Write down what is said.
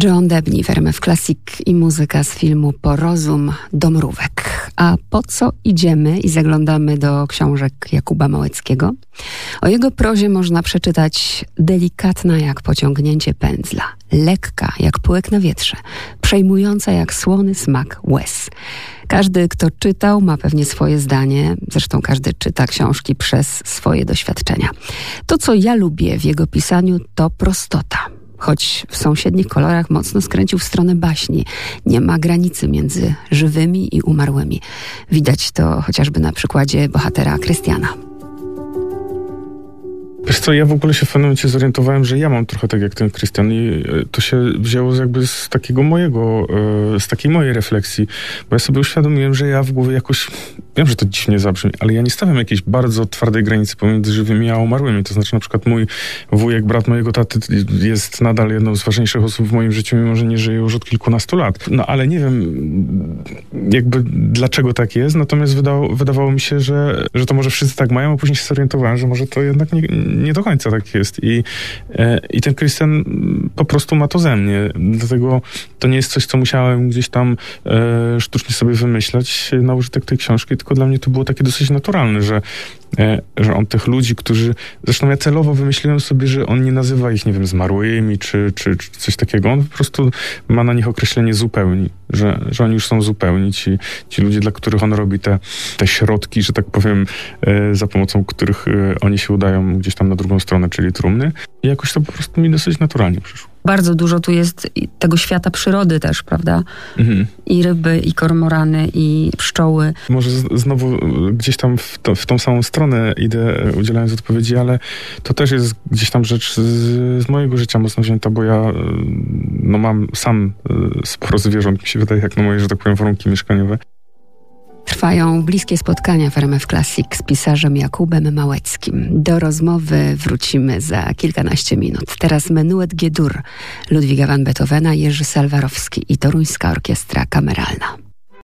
John Debney w Classic i muzyka z filmu Porozum Domrówek. A po co idziemy i zaglądamy do książek Jakuba Małeckiego? O jego prozie można przeczytać delikatna jak pociągnięcie pędzla, lekka jak pyłek na wietrze, przejmująca jak słony smak łez. Każdy, kto czytał, ma pewnie swoje zdanie, zresztą każdy czyta książki przez swoje doświadczenia. To, co ja lubię w jego pisaniu, to prostota choć w sąsiednich kolorach mocno skręcił w stronę baśni. Nie ma granicy między żywymi i umarłymi. Widać to chociażby na przykładzie bohatera Krystiana. Wiesz co, ja w ogóle się w pewnym momencie zorientowałem, że ja mam trochę tak jak ten Krystian i e, to się wzięło jakby z takiego mojego, e, z takiej mojej refleksji, bo ja sobie uświadomiłem, że ja w głowie jakoś, wiem, że to dziwnie zabrzmi, ale ja nie stawiam jakiejś bardzo twardej granicy pomiędzy żywymi a umarłymi. To znaczy na przykład mój wujek, brat mojego taty jest nadal jedną z ważniejszych osób w moim życiu, mimo że nie żyje już od kilkunastu lat. No ale nie wiem jakby dlaczego tak jest, natomiast wydało, wydawało mi się, że, że to może wszyscy tak mają, a później się zorientowałem, że może to jednak nie, nie do końca tak jest. I, e, i ten Christian po prostu ma to ze mnie. Dlatego to nie jest coś, co musiałem gdzieś tam e, sztucznie sobie wymyślać na użytek tej książki, tylko dla mnie to było takie dosyć naturalne, że że on tych ludzi, którzy, zresztą ja celowo wymyśliłem sobie, że on nie nazywa ich, nie wiem, zmarłymi, czy, czy, czy coś takiego. On po prostu ma na nich określenie zupełni, że, że oni już są zupełni, ci, ci ludzie, dla których on robi te, te środki, że tak powiem, e, za pomocą których e, oni się udają gdzieś tam na drugą stronę, czyli trumny. I jakoś to po prostu mi dosyć naturalnie przyszło bardzo dużo tu jest tego świata przyrody też, prawda? Mhm. I ryby, i kormorany, i pszczoły. Może znowu gdzieś tam w, to, w tą samą stronę idę udzielając odpowiedzi, ale to też jest gdzieś tam rzecz z, z mojego życia mocno wzięta, bo ja no mam sam e, sporo zwierząt, mi się wydaje, jak na moje, że tak powiem, warunki mieszkaniowe. Trwają bliskie spotkania w RMF Classic z pisarzem Jakubem Małeckim. Do rozmowy wrócimy za kilkanaście minut. Teraz Menuet G-dur Ludwiga van Beethovena, Jerzy Salwarowski i Toruńska Orkiestra Kameralna.